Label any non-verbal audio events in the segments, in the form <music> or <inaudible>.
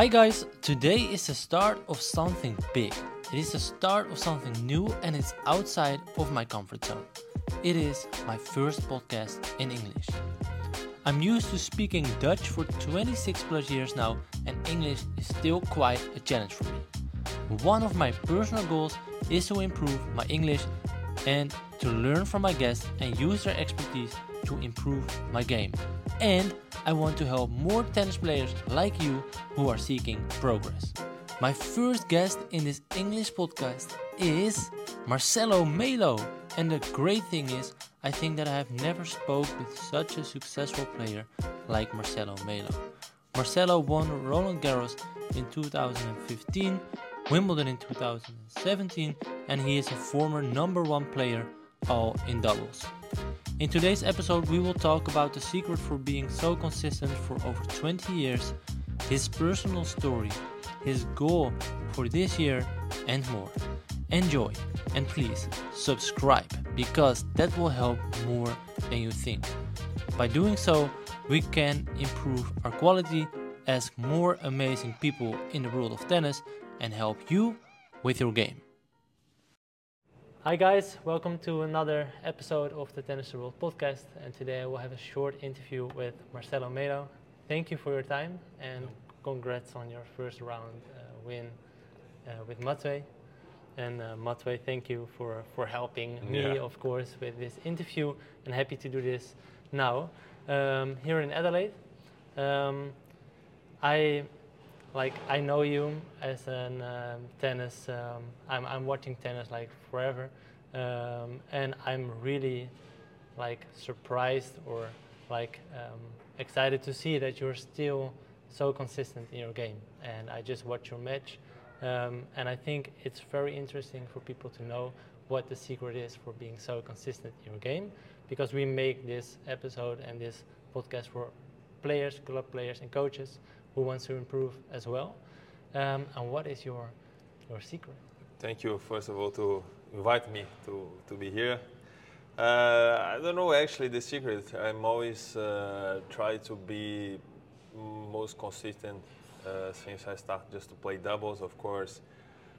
Hi guys, today is the start of something big. It is the start of something new and it's outside of my comfort zone. It is my first podcast in English. I'm used to speaking Dutch for 26 plus years now, and English is still quite a challenge for me. One of my personal goals is to improve my English and to learn from my guests and use their expertise to improve my game. And I want to help more tennis players like you who are seeking progress. My first guest in this English podcast is Marcelo Melo. And the great thing is, I think that I have never spoke with such a successful player like Marcelo Melo. Marcelo won Roland Garros in 2015, Wimbledon in 2017, and he is a former number one player all in doubles. In today's episode, we will talk about the secret for being so consistent for over 20 years, his personal story, his goal for this year, and more. Enjoy and please subscribe because that will help more than you think. By doing so, we can improve our quality, ask more amazing people in the world of tennis, and help you with your game. Hi, guys, welcome to another episode of the Tennis World podcast. And today I will have a short interview with Marcelo Melo. Thank you for your time and congrats on your first round uh, win uh, with Matwé. And uh, Matwé, thank you for, for helping me, of course, with this interview. And happy to do this now um, here in Adelaide. Um, I like I know you as an um, tennis. Um, I'm I'm watching tennis like forever, um, and I'm really like surprised or like um, excited to see that you're still so consistent in your game. And I just watched your match, um, and I think it's very interesting for people to know what the secret is for being so consistent in your game, because we make this episode and this podcast for players, club players, and coaches who wants to improve as well. Um, and what is your your secret? Thank you, first of all, to invite me to, to be here. Uh, I don't know actually the secret. I'm always uh, try to be most consistent uh, since I started just to play doubles. Of course,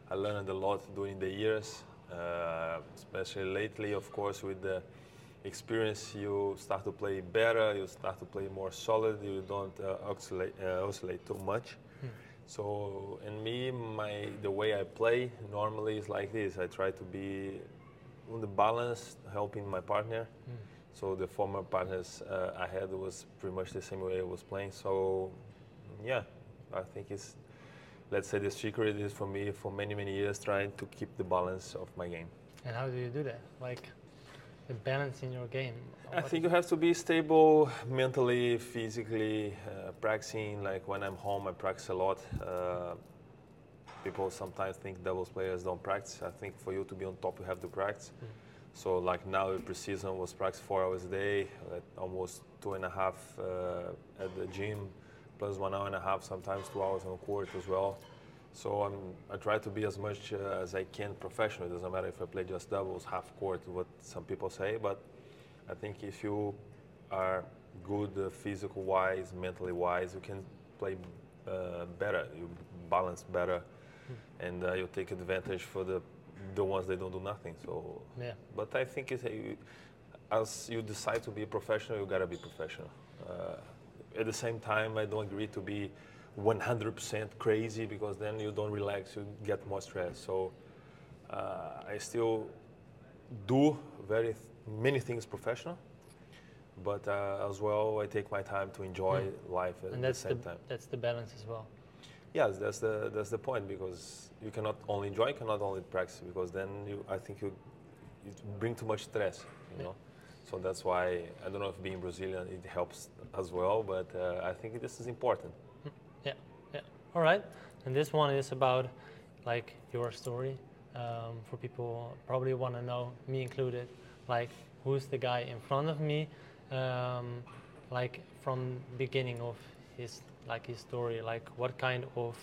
I learned a lot during the years, uh, especially lately. Of course, with the experience, you start to play better. You start to play more solid. You don't uh, oscillate, uh, oscillate too much. So, in me, my the way I play normally is like this. I try to be on the balance, helping my partner. So the former partners uh, I had was pretty much the same way I was playing. So, yeah, I think it's let's say the secret is for me for many many years trying to keep the balance of my game. And how do you do that? Like the balance in your game. I think you have to be stable mentally, physically, uh, practicing. Like when I'm home, I practice a lot. Uh, people sometimes think doubles players don't practice. I think for you to be on top, you have to practice. So like now, the preseason was practice four hours a day, like almost two and a half uh, at the gym, plus one hour and a half, sometimes two hours on court as well. So I'm, I try to be as much uh, as I can professional. It doesn't matter if I play just doubles, half court, what some people say, but I think if you are good uh, physical wise, mentally wise, you can play uh, better. You balance better, and uh, you take advantage for the the ones that don't do nothing. So, Yeah. but I think it's a, as you decide to be a professional, you gotta be professional. Uh, at the same time, I don't agree to be 100% crazy because then you don't relax, you get more stress. So uh, I still do very th- many things professional, but uh, as well I take my time to enjoy life at and the that's the same time. that's the balance as well. Yes, that's the that's the point because you cannot only enjoy, you cannot only practice because then you I think you, you bring too much stress, you Yeah. know. So that's why I don't know if being Brazilian it helps as well, but uh, I think this is important. All right. And this one is about like your story. Um, for people probably want to know, me included, like who's the guy in front of me, um, like from beginning of his like his story, like what kind of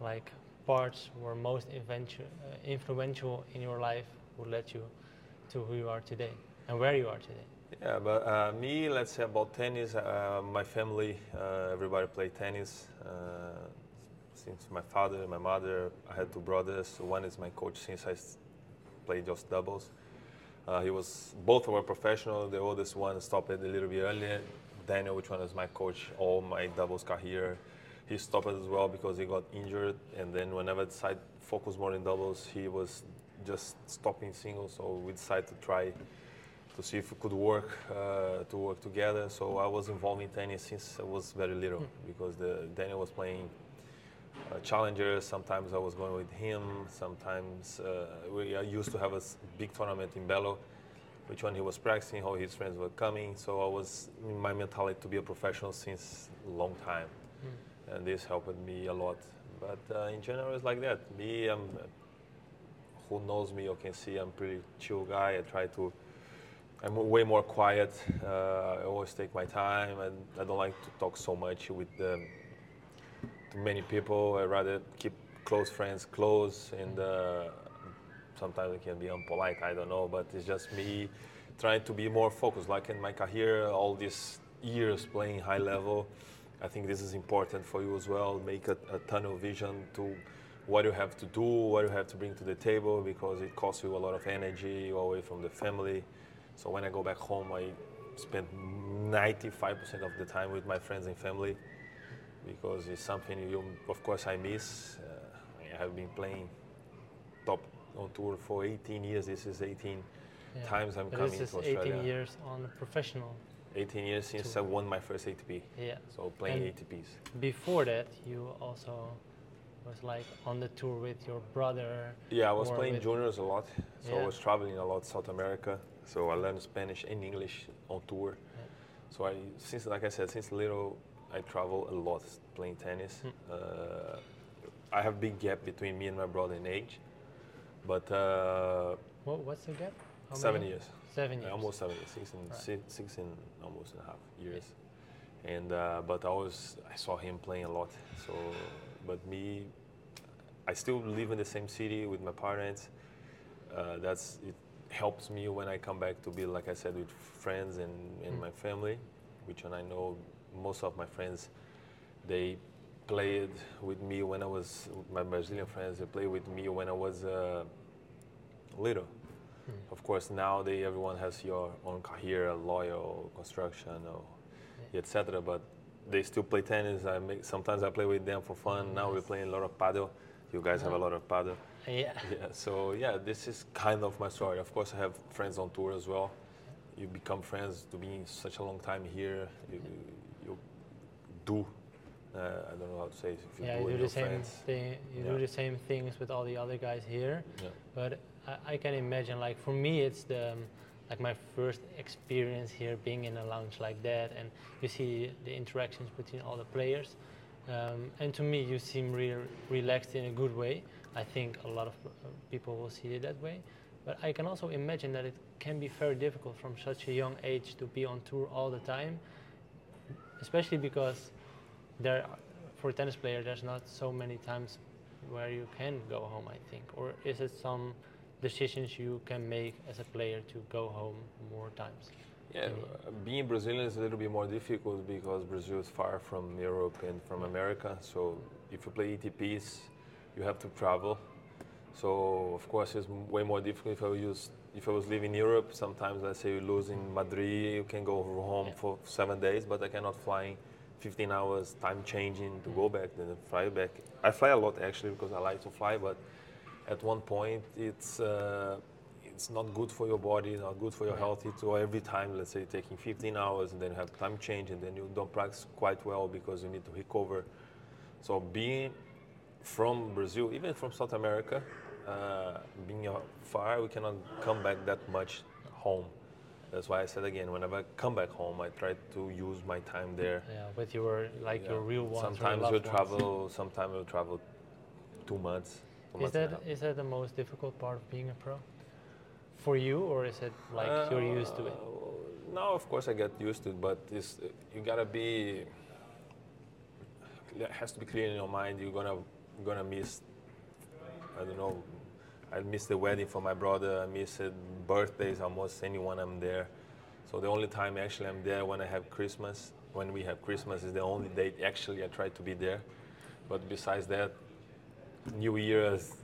like parts were most influential, uh, influential in your life who led you to who you are today and where you are today. Yeah, but uh, me, let's say about tennis, uh, my family, uh, everybody play tennis. Since my father, my mother. I had two brothers. One is my coach since I played just doubles. Uh, he was both of were professional. The oldest one stopped it a little bit earlier. Daniel, which one is my coach all my doubles career, he stopped as well because he got injured. And then whenever I decided to focus more in doubles, he was just stopping singles. So we decided to try to see if we could work uh, to work together. So I was involved in tennis since I was very little because the, Daniel was playing uh, challengers. Sometimes I was going with him. Sometimes uh, we I used to have a big tournament in Belo, which one he was practicing, how his friends were coming. So I was in my mentality to be a professional since a long time, and this helped me a lot. But uh, in general, it's like that. Me, I'm who knows me or can see I'm pretty chill guy. I try to. I'm way more quiet. Uh, I always take my time, and I don't like to talk so much with um, too many people. I rather keep close friends close, and uh, sometimes it can be unpolite. I don't know, but it's just me trying to be more focused. Like in my career, all these years playing high level, I think this is important for you as well. Make a, a tunnel vision to what you have to do, what you have to bring to the table, because it costs you a lot of energy away from the family. So when I go back home, I spend 95% of the time with my friends and family because it's something you, of course, I miss. Uh, I have been playing top on tour for 18 years. This is 18 Yeah. times I'm But coming this to is Australia. 18 years on a professional. 18 years since I won my first ATP. Yeah. So playing And- ATPs. Before that, you also was like on the tour with your brother. Yeah, I was playing juniors a lot. So I was traveling a lot South America. So I learned Spanish and English on tour. So I, since like I said, since little, I travel a lot playing tennis. Hmm. Uh, I have big gap between me and my brother in age, but uh, What, what's the gap? How seven many? years. Seven years. almost seven years, six and Right. six, six and almost and a half years. And uh, but I was I saw him playing a lot. So, but me, I still live in the same city with my parents. Uh, that's it helps me when I come back to be like I said with friends and, and Mm. my family, which and I know most of my friends, they played with me when I was my Brazilian friends. They played with me when I was uh, little. Mm. Of course, now they everyone has your own career, loyal construction, or etc. But they still play tennis. I make sometimes I play with them for fun. Now we're playing a lot of paddle. You guys have a Oh. lot of paddle. Yeah. Yeah. So yeah, this is kind of my story. Of course, I have friends on tour as well. You become friends to being such a long time here. You, you do. Uh, I don't know how to say it. If you Yeah, do you do the same friends. thing. You Yeah. do the same things with all the other guys here. Yeah. But I, I can imagine, like for me, it's the um, like my first experience here, being in a lounge like that, and you see the interactions between all the players. Um, and to me, you seem real relaxed in a good way. I think a lot of uh, people will see it that way. But I can also imagine that it can be very difficult from such a young age to be on tour all the time, especially because there, for a tennis player, there's not so many times where you can go home. I think, or is it some decisions you can make as a player to go home more times? Yeah, being Brazilian is a little bit more difficult because Brazil is far from Europe and from America. So if you play ATPs, you have to travel. So of course it's way more difficult if I use if I was living in Europe. Sometimes let's say you lose in Madrid, you can go home Yeah. for seven days, but I cannot fly 15 hours time changing to go back then fly back. I fly a lot actually because I like to fly, but at one point it's uh, it's not good for your body, not good for your health. It's all every time, let's say, taking 15 hours and then you have time change and then you don't practice quite well because you need to recover. So being from Brazil, even from South America, uh, being uh, far, we cannot come back that much home. That's why I said again, whenever I come back home, I try to use my time there. Yeah, with your like Yeah. your real ones. Sometimes loved you ones. travel. Sometimes you travel two months. Two Is months that is that the most difficult part of being a pro? For you, or is it like you're used to it? Uh, No, of course I get used to it, but it's, you gotta be. It has to be clear in your mind. You're gonna you're gonna miss. I don't know. I miss the wedding for my brother. I miss birthdays. Almost anyone I'm there. So the only time actually I'm there when I have Christmas. When we have Christmas is the only date actually I try to be there. But besides that, new year, it's,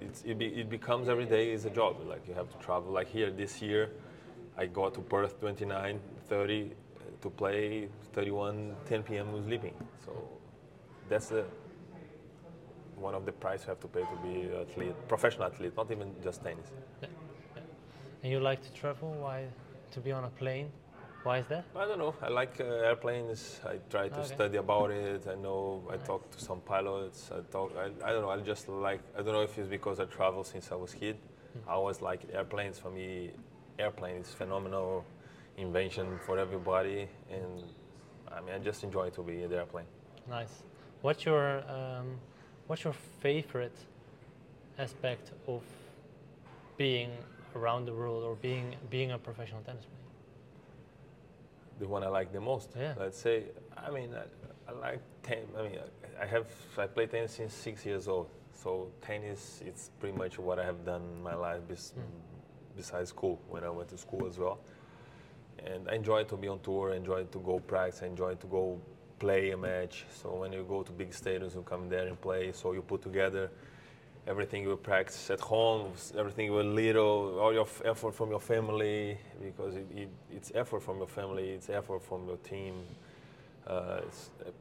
it's, it, be, it becomes every day is a job. Like you have to travel. Like here this year, I go to Perth 29, 30 uh, to play 31, 10 p.m. was sleeping. So that's the one of the price you have to pay to be athlete, professional athlete, not even just tennis. Yeah. yeah. And you like to travel? Why to be on a plane? Why is that? I don't know. I like uh, airplanes. I try to okay. study about it. I know. I nice. talk to some pilots. I talk. I, I don't know. I just like. I don't know if it's because I travel since I was kid. Mm. I always like airplanes. For me, airplane is phenomenal invention for everybody, and I mean, I just enjoy to be in the airplane. Nice. What's your um, What's your favorite aspect of being around the world or being being a professional tennis player? the one I like the most. Yeah. Let's say, I mean, I, I like tennis. I mean, I have I play tennis since six years old. So tennis, it's pretty much what I have done in my life bes- mm. besides school when I went to school as well. And I enjoy to be on tour. I enjoy to go practice. I enjoy to go play a match. So when you go to big stadiums, you come there and play. So you put together everything you practice at home, everything you little, all your effort from your family, because it, it, it's effort from your family, it's effort from your team. Uh,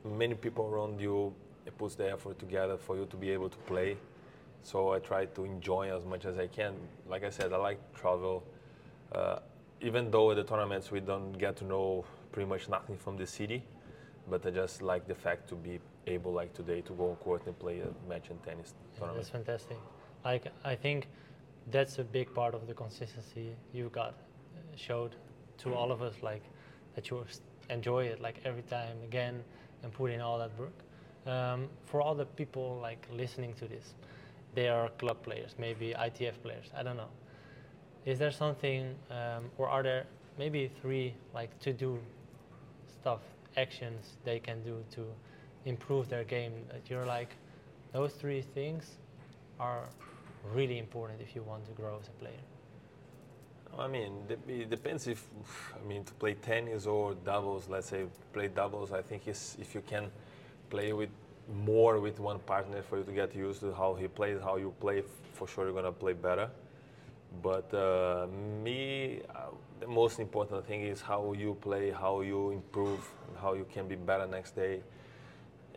many people around you it puts the effort together for you to be able to play. So I try to enjoy as much as I can. Like I said, I like travel. Uh, even though at the tournaments we don't get to know pretty much nothing from the city, but I just like the fact to be able, like today, to go on court and play a match in tennis tournament. That's fantastic. Like I think that's a big part of the consistency you got showed to all of us. Like that you enjoy it, like every time again, and put in all that work. Um, for all the people like listening to this, they are club players, maybe ITF players. I don't know. Is there something, um, or are there maybe three like to do stuff, actions they can do to improve their game you're like those three things are really important if you want to grow as a player I mean, it depends if I mean to play tennis or doubles. Let's say play doubles. I think if you can play with more with one partner for you to get used to how he plays, how you play, for sure you're gonna play better. But uh, me, uh, the most important thing is how you play, how you improve, how you can be better next day.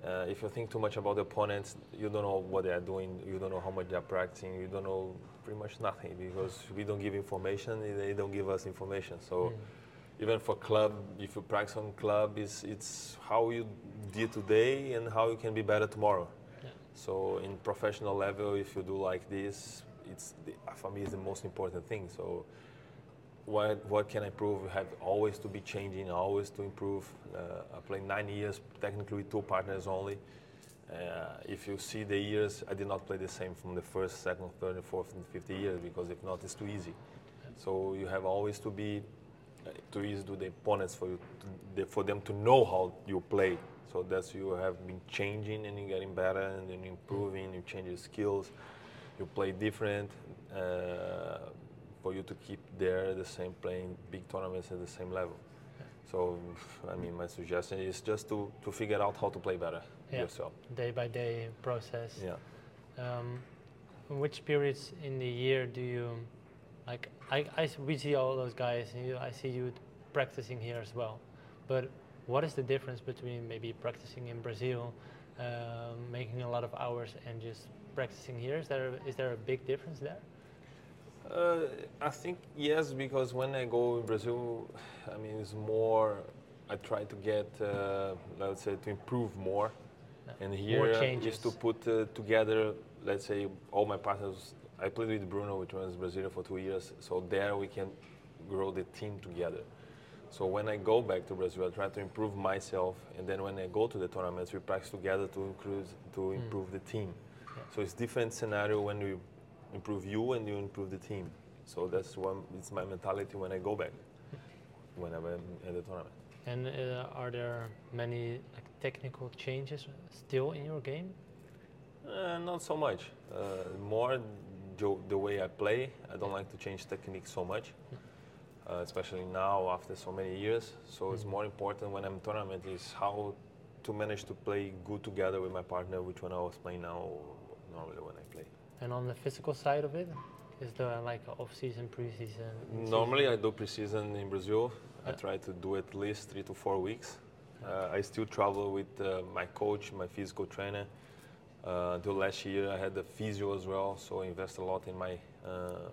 Uh, if you think too much about the opponents, you don't know what they are doing. You don't know how much they are practicing. You don't know pretty much nothing because we don't give information. They don't give us information. So mm. even for club, if you practice on club, it's it's how you did today and how you can be better tomorrow. Yeah. So in professional level, if you do like this, it's the, for me is the most important thing. So what, what can I improve? have always to be changing, always to improve. Uh, I played nine years, technically with two partners only. Uh, if you see the years, I did not play the same from the first, second, third, fourth, and fifth years because if not, it's too easy. So you have always to be uh, too easy to the opponents for you, to, for them to know how you play. So that's you have been changing and you're getting better and then improving. You change your skills, you play different. Uh, for you to keep there the same playing big tournaments at the same level. So, I mean, my suggestion is just to, to figure out how to play better yeah. yourself. Day by day process. Yeah. Um, which periods in the year do you, like, I, I, we see all those guys, and you, I see you practicing here as well. But what is the difference between maybe practicing in Brazil, uh, making a lot of hours, and just practicing here? Is there, is there a big difference there? Uh, I think yes, because when I go in Brazil, I mean it's more. I try to get, uh, let's say, to improve more, and here is to put uh, together, let's say, all my partners. I played with Bruno, which was Brazilian for two years, so there we can grow the team together. So when I go back to Brazil, I try to improve myself, and then when I go to the tournaments, we practice together to improve to mm. improve mm. the team. Yeah. So it's different scenario when we improve you and you improve the team. So that's one. It's my mentality when I go back, whenever I'm at the tournament. And uh, are there many like, technical changes still in your game? Uh, not so much. Uh, more the way I play. I don't like to change technique so much, uh, especially now after so many years. So mm-hmm. it's more important when I'm tournament is how to manage to play good together with my partner, which one I was playing now normally when I play. And on the physical side of it, is there like off-season, pre-season? Normally, I do pre-season in Brazil. I try to do at least three to four weeks. Uh, I still travel with uh, my coach, my physical trainer. Uh, until last year, I had the physio as well, so I invest a lot in my uh,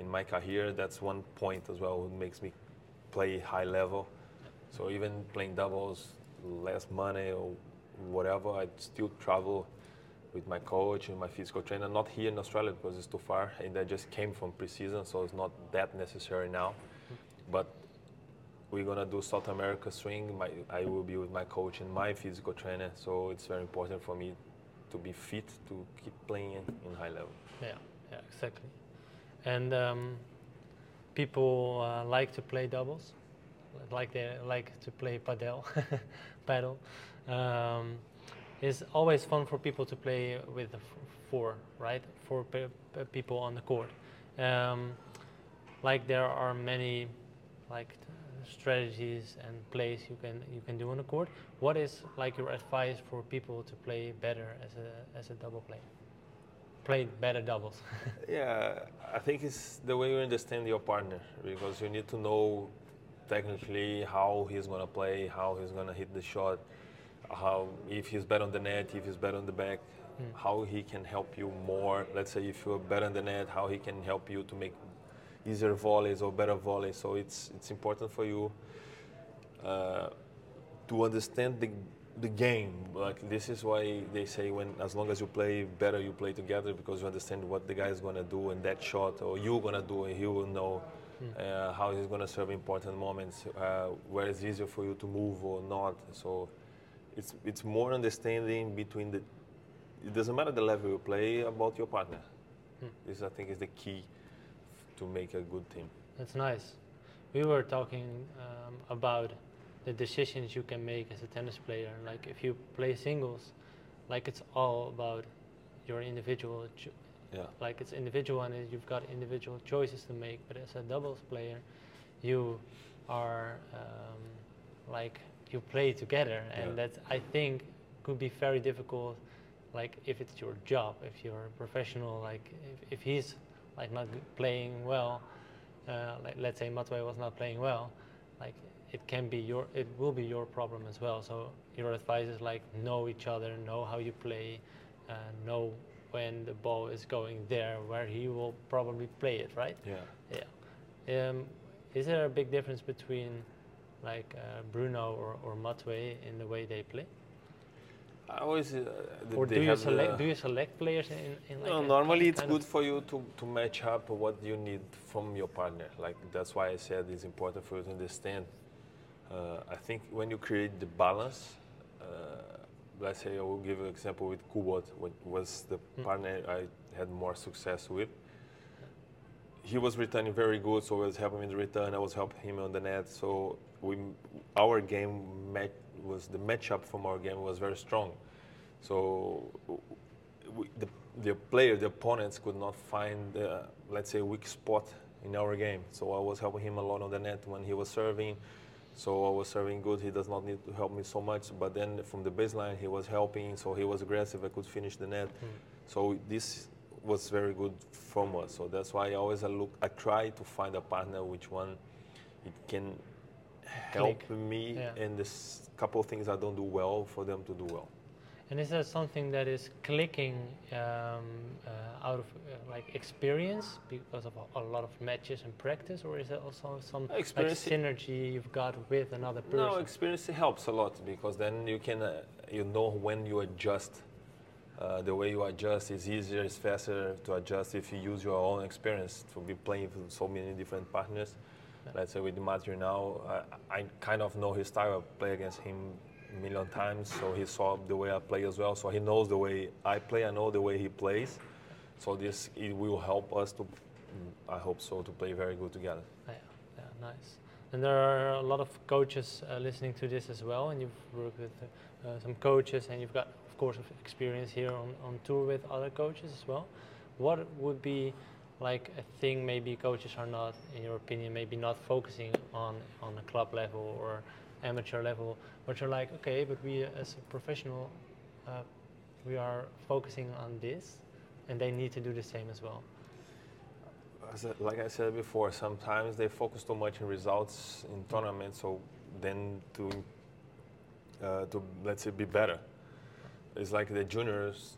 in my career. That's one point as well. What makes me play high level. So even playing doubles, less money or whatever, I still travel with my coach and my physical trainer. Not here in Australia because it's too far, and I just came from preseason, so it's not that necessary now. But we're gonna do South America swing. My, I will be with my coach and my physical trainer, so it's very important for me to be fit to keep playing in, high level. Yeah, yeah, exactly. And um, people uh, like to play doubles, like they like to play padel, <laughs> paddle. Um, it's always fun for people to play with four, right? Four pe- pe- people on the court. Um, like there are many, like strategies and plays you can you can do on the court. What is like your advice for people to play better as a as a double player? Play better doubles. <laughs> Yeah, I think it's the way you understand your partner because you need to know technically how he's gonna play, how he's gonna hit the shot, how if he's better on the net, if he's better on the back, how he can help you more. Let's say if you're better on the net, how he can help you to make easier volleys or better volleys. So it's it's important for you uh, to understand the the game. Like this is why they say when as long as you play better, you play together because you understand what the guy is gonna do in that shot, or you're gonna do, and he will know uh, how he's gonna serve important moments, uh, where it's easier for you to move or not. So it's it's more understanding between the. It doesn't matter the level you play about your partner. This I think is the key to make a good team. That's nice. We were talking um, about the decisions you can make as a tennis player. Like if you play singles, like it's all about your individual, cho- Yeah. like it's individual and you've got individual choices to make. But as a doubles player, you are um, like you play together, and Yeah. that I think could be very difficult. Like if it's your job, if you're a professional, like if, if he's like not playing well, uh, like let's say Matwé was not playing well, like it can be your, it will be your problem as well. So your advice is like know each other, know how you play, uh, know when the ball is going there, where he will probably play it, right? Yeah. Yeah. Um, is there a big difference between like uh, Bruno or, or Matwé in the way they play? I always. Uh, Or do you select the- do you select players in, in like no, normally it's good for you to, to match up what you need from your partner. Like that's why I said it's important for you to understand. Uh, I think when you create the balance, uh, let's say I will give an example with Kubot, what was the Mm. partner I had more success with. He was returning very good, so I was helping him in the return. I was helping him on the net. So we, our game match was the matchup from our game was very strong. So we, the, the player, the opponents could not find, uh, let's say, a weak spot in our game. So I was helping him a lot on the net when he was serving. So I was serving good. He does not need to help me so much. But then from the baseline, he was helping. So he was aggressive. I could finish the net. So this was very good from us. So that's why I always I look. I try to find a partner which one it can help Click. me Yeah. and this couple of things I don't do well for them to do well. And is that something that is clicking um, uh, out of uh, like experience because of a, a lot of matches and practice, or is it also some like Experience- synergy you've got with another person? No, experience helps a lot because then you can uh, you know when you adjust. Uh, the way you adjust is easier, it's faster to adjust if you use your own experience to be playing with so many different partners. Yeah. Let's say with Dimitri now, I, I kind of know his style. I play against him a million times, so he saw the way I play as well. So he knows the way I play. I know the way he plays. So this it will help us to, I hope so, to play very good together. Yeah, yeah, nice. And there are a lot of coaches uh, listening to this as well, and you've worked with uh, some coaches, and you've got, of course, experience here on, on tour with other coaches as well. What would be like a thing maybe coaches are not, in your opinion, maybe not focusing on on a club level or amateur level, but you're like, okay, but we as a professional uh, we are focusing on this, and they need to do the same as well. Like I said before, sometimes they focus too much in results in tournaments, so then to uh, to let's say be better. It's like the juniors.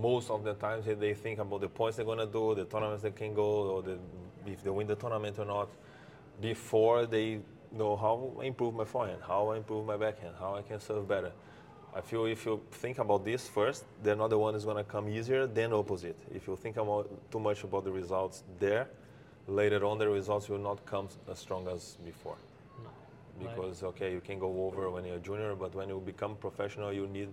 Most of the times they- they think about the points they're gonna do, the tournaments they can go, or the, if they win the tournament or not, before they know how I improve my forehand, how I improve my backhand, how I can serve better. I feel if you think about this first, the another one is gonna come easier than opposite. If you think about too much about the results there, later on the results will not come as strong as before. No. Because okay, you can go over when you're a junior, but when you become professional, you need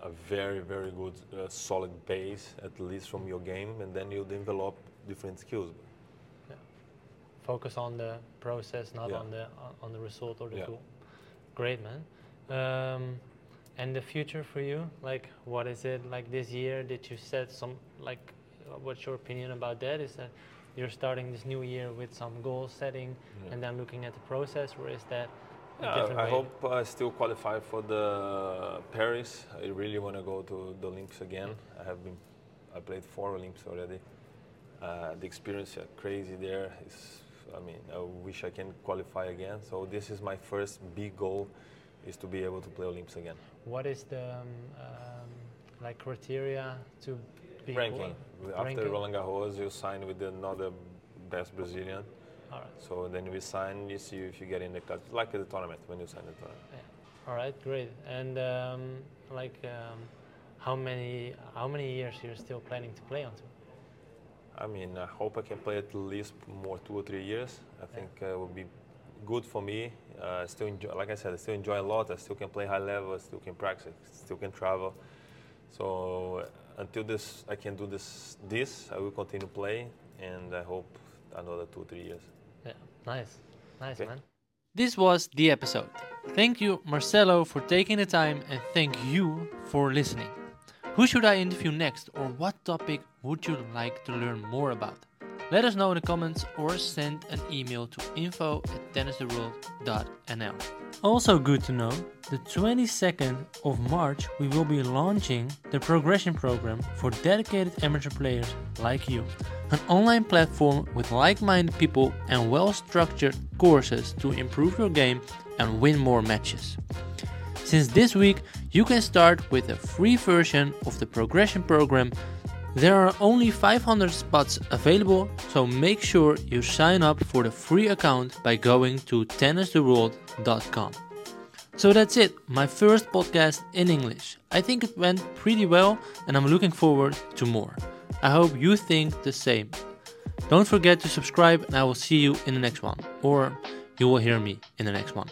a very, very good, uh, solid base, at least from your game, and then you develop different skills. Yeah. Focus on the process, not Yeah. on the on- the result or the Yeah. goal. Great, man. Um, and the future for you, like, what is it like this year? Did you set some like? uh, What's your opinion about that? Is that you're starting this new year with some goal setting Yeah. and then looking at the process, or is that Yeah, I, I way? hope I still qualify for the Paris. I really want to go to the Olympics again. I have been, I played four Olympics already. Uh, the experience is crazy there. Is, I mean, I wish I can qualify again. So this is my first big goal, is to be able to play Olympics again. What is the um, um, like criteria to be Ranking. After ranking? Roland Garros, you sign with another best Brazilian. All right. So then we sign. You see if you get in the cut, like the tournament when you sign the tournament. Yeah. All right, great. And um, like, um, how many how many years you're still planning to play on tour? I mean, I hope I can play at least more two or three years. I think uh, it would be good for me. Uh, I still enjoy, like I said, I still enjoy a lot. I still can play high level. I still can practice. Still can travel. So uh, until this, I can do this. This I will continue play, and I hope another two, three years. Yeah, nice, nice, Okay. man. This was the episode. Thank you, Marcelo, for taking the time, and thank you for listening. Who should I interview next, or what topic would you like to learn more about? Let us know in the comments or send an email to info at tennistheworld.nl. Also, good to know, the 22nd of March we will be launching the progression program for dedicated amateur players like you. An online platform with like minded people and well structured courses to improve your game and win more matches. Since this week, you can start with a free version of the progression program. There are only 500 spots available, so make sure you sign up for the free account by going to tennistheworld.com. So that's it, my first podcast in English. I think it went pretty well and I'm looking forward to more. I hope you think the same. Don't forget to subscribe and I will see you in the next one, or you will hear me in the next one.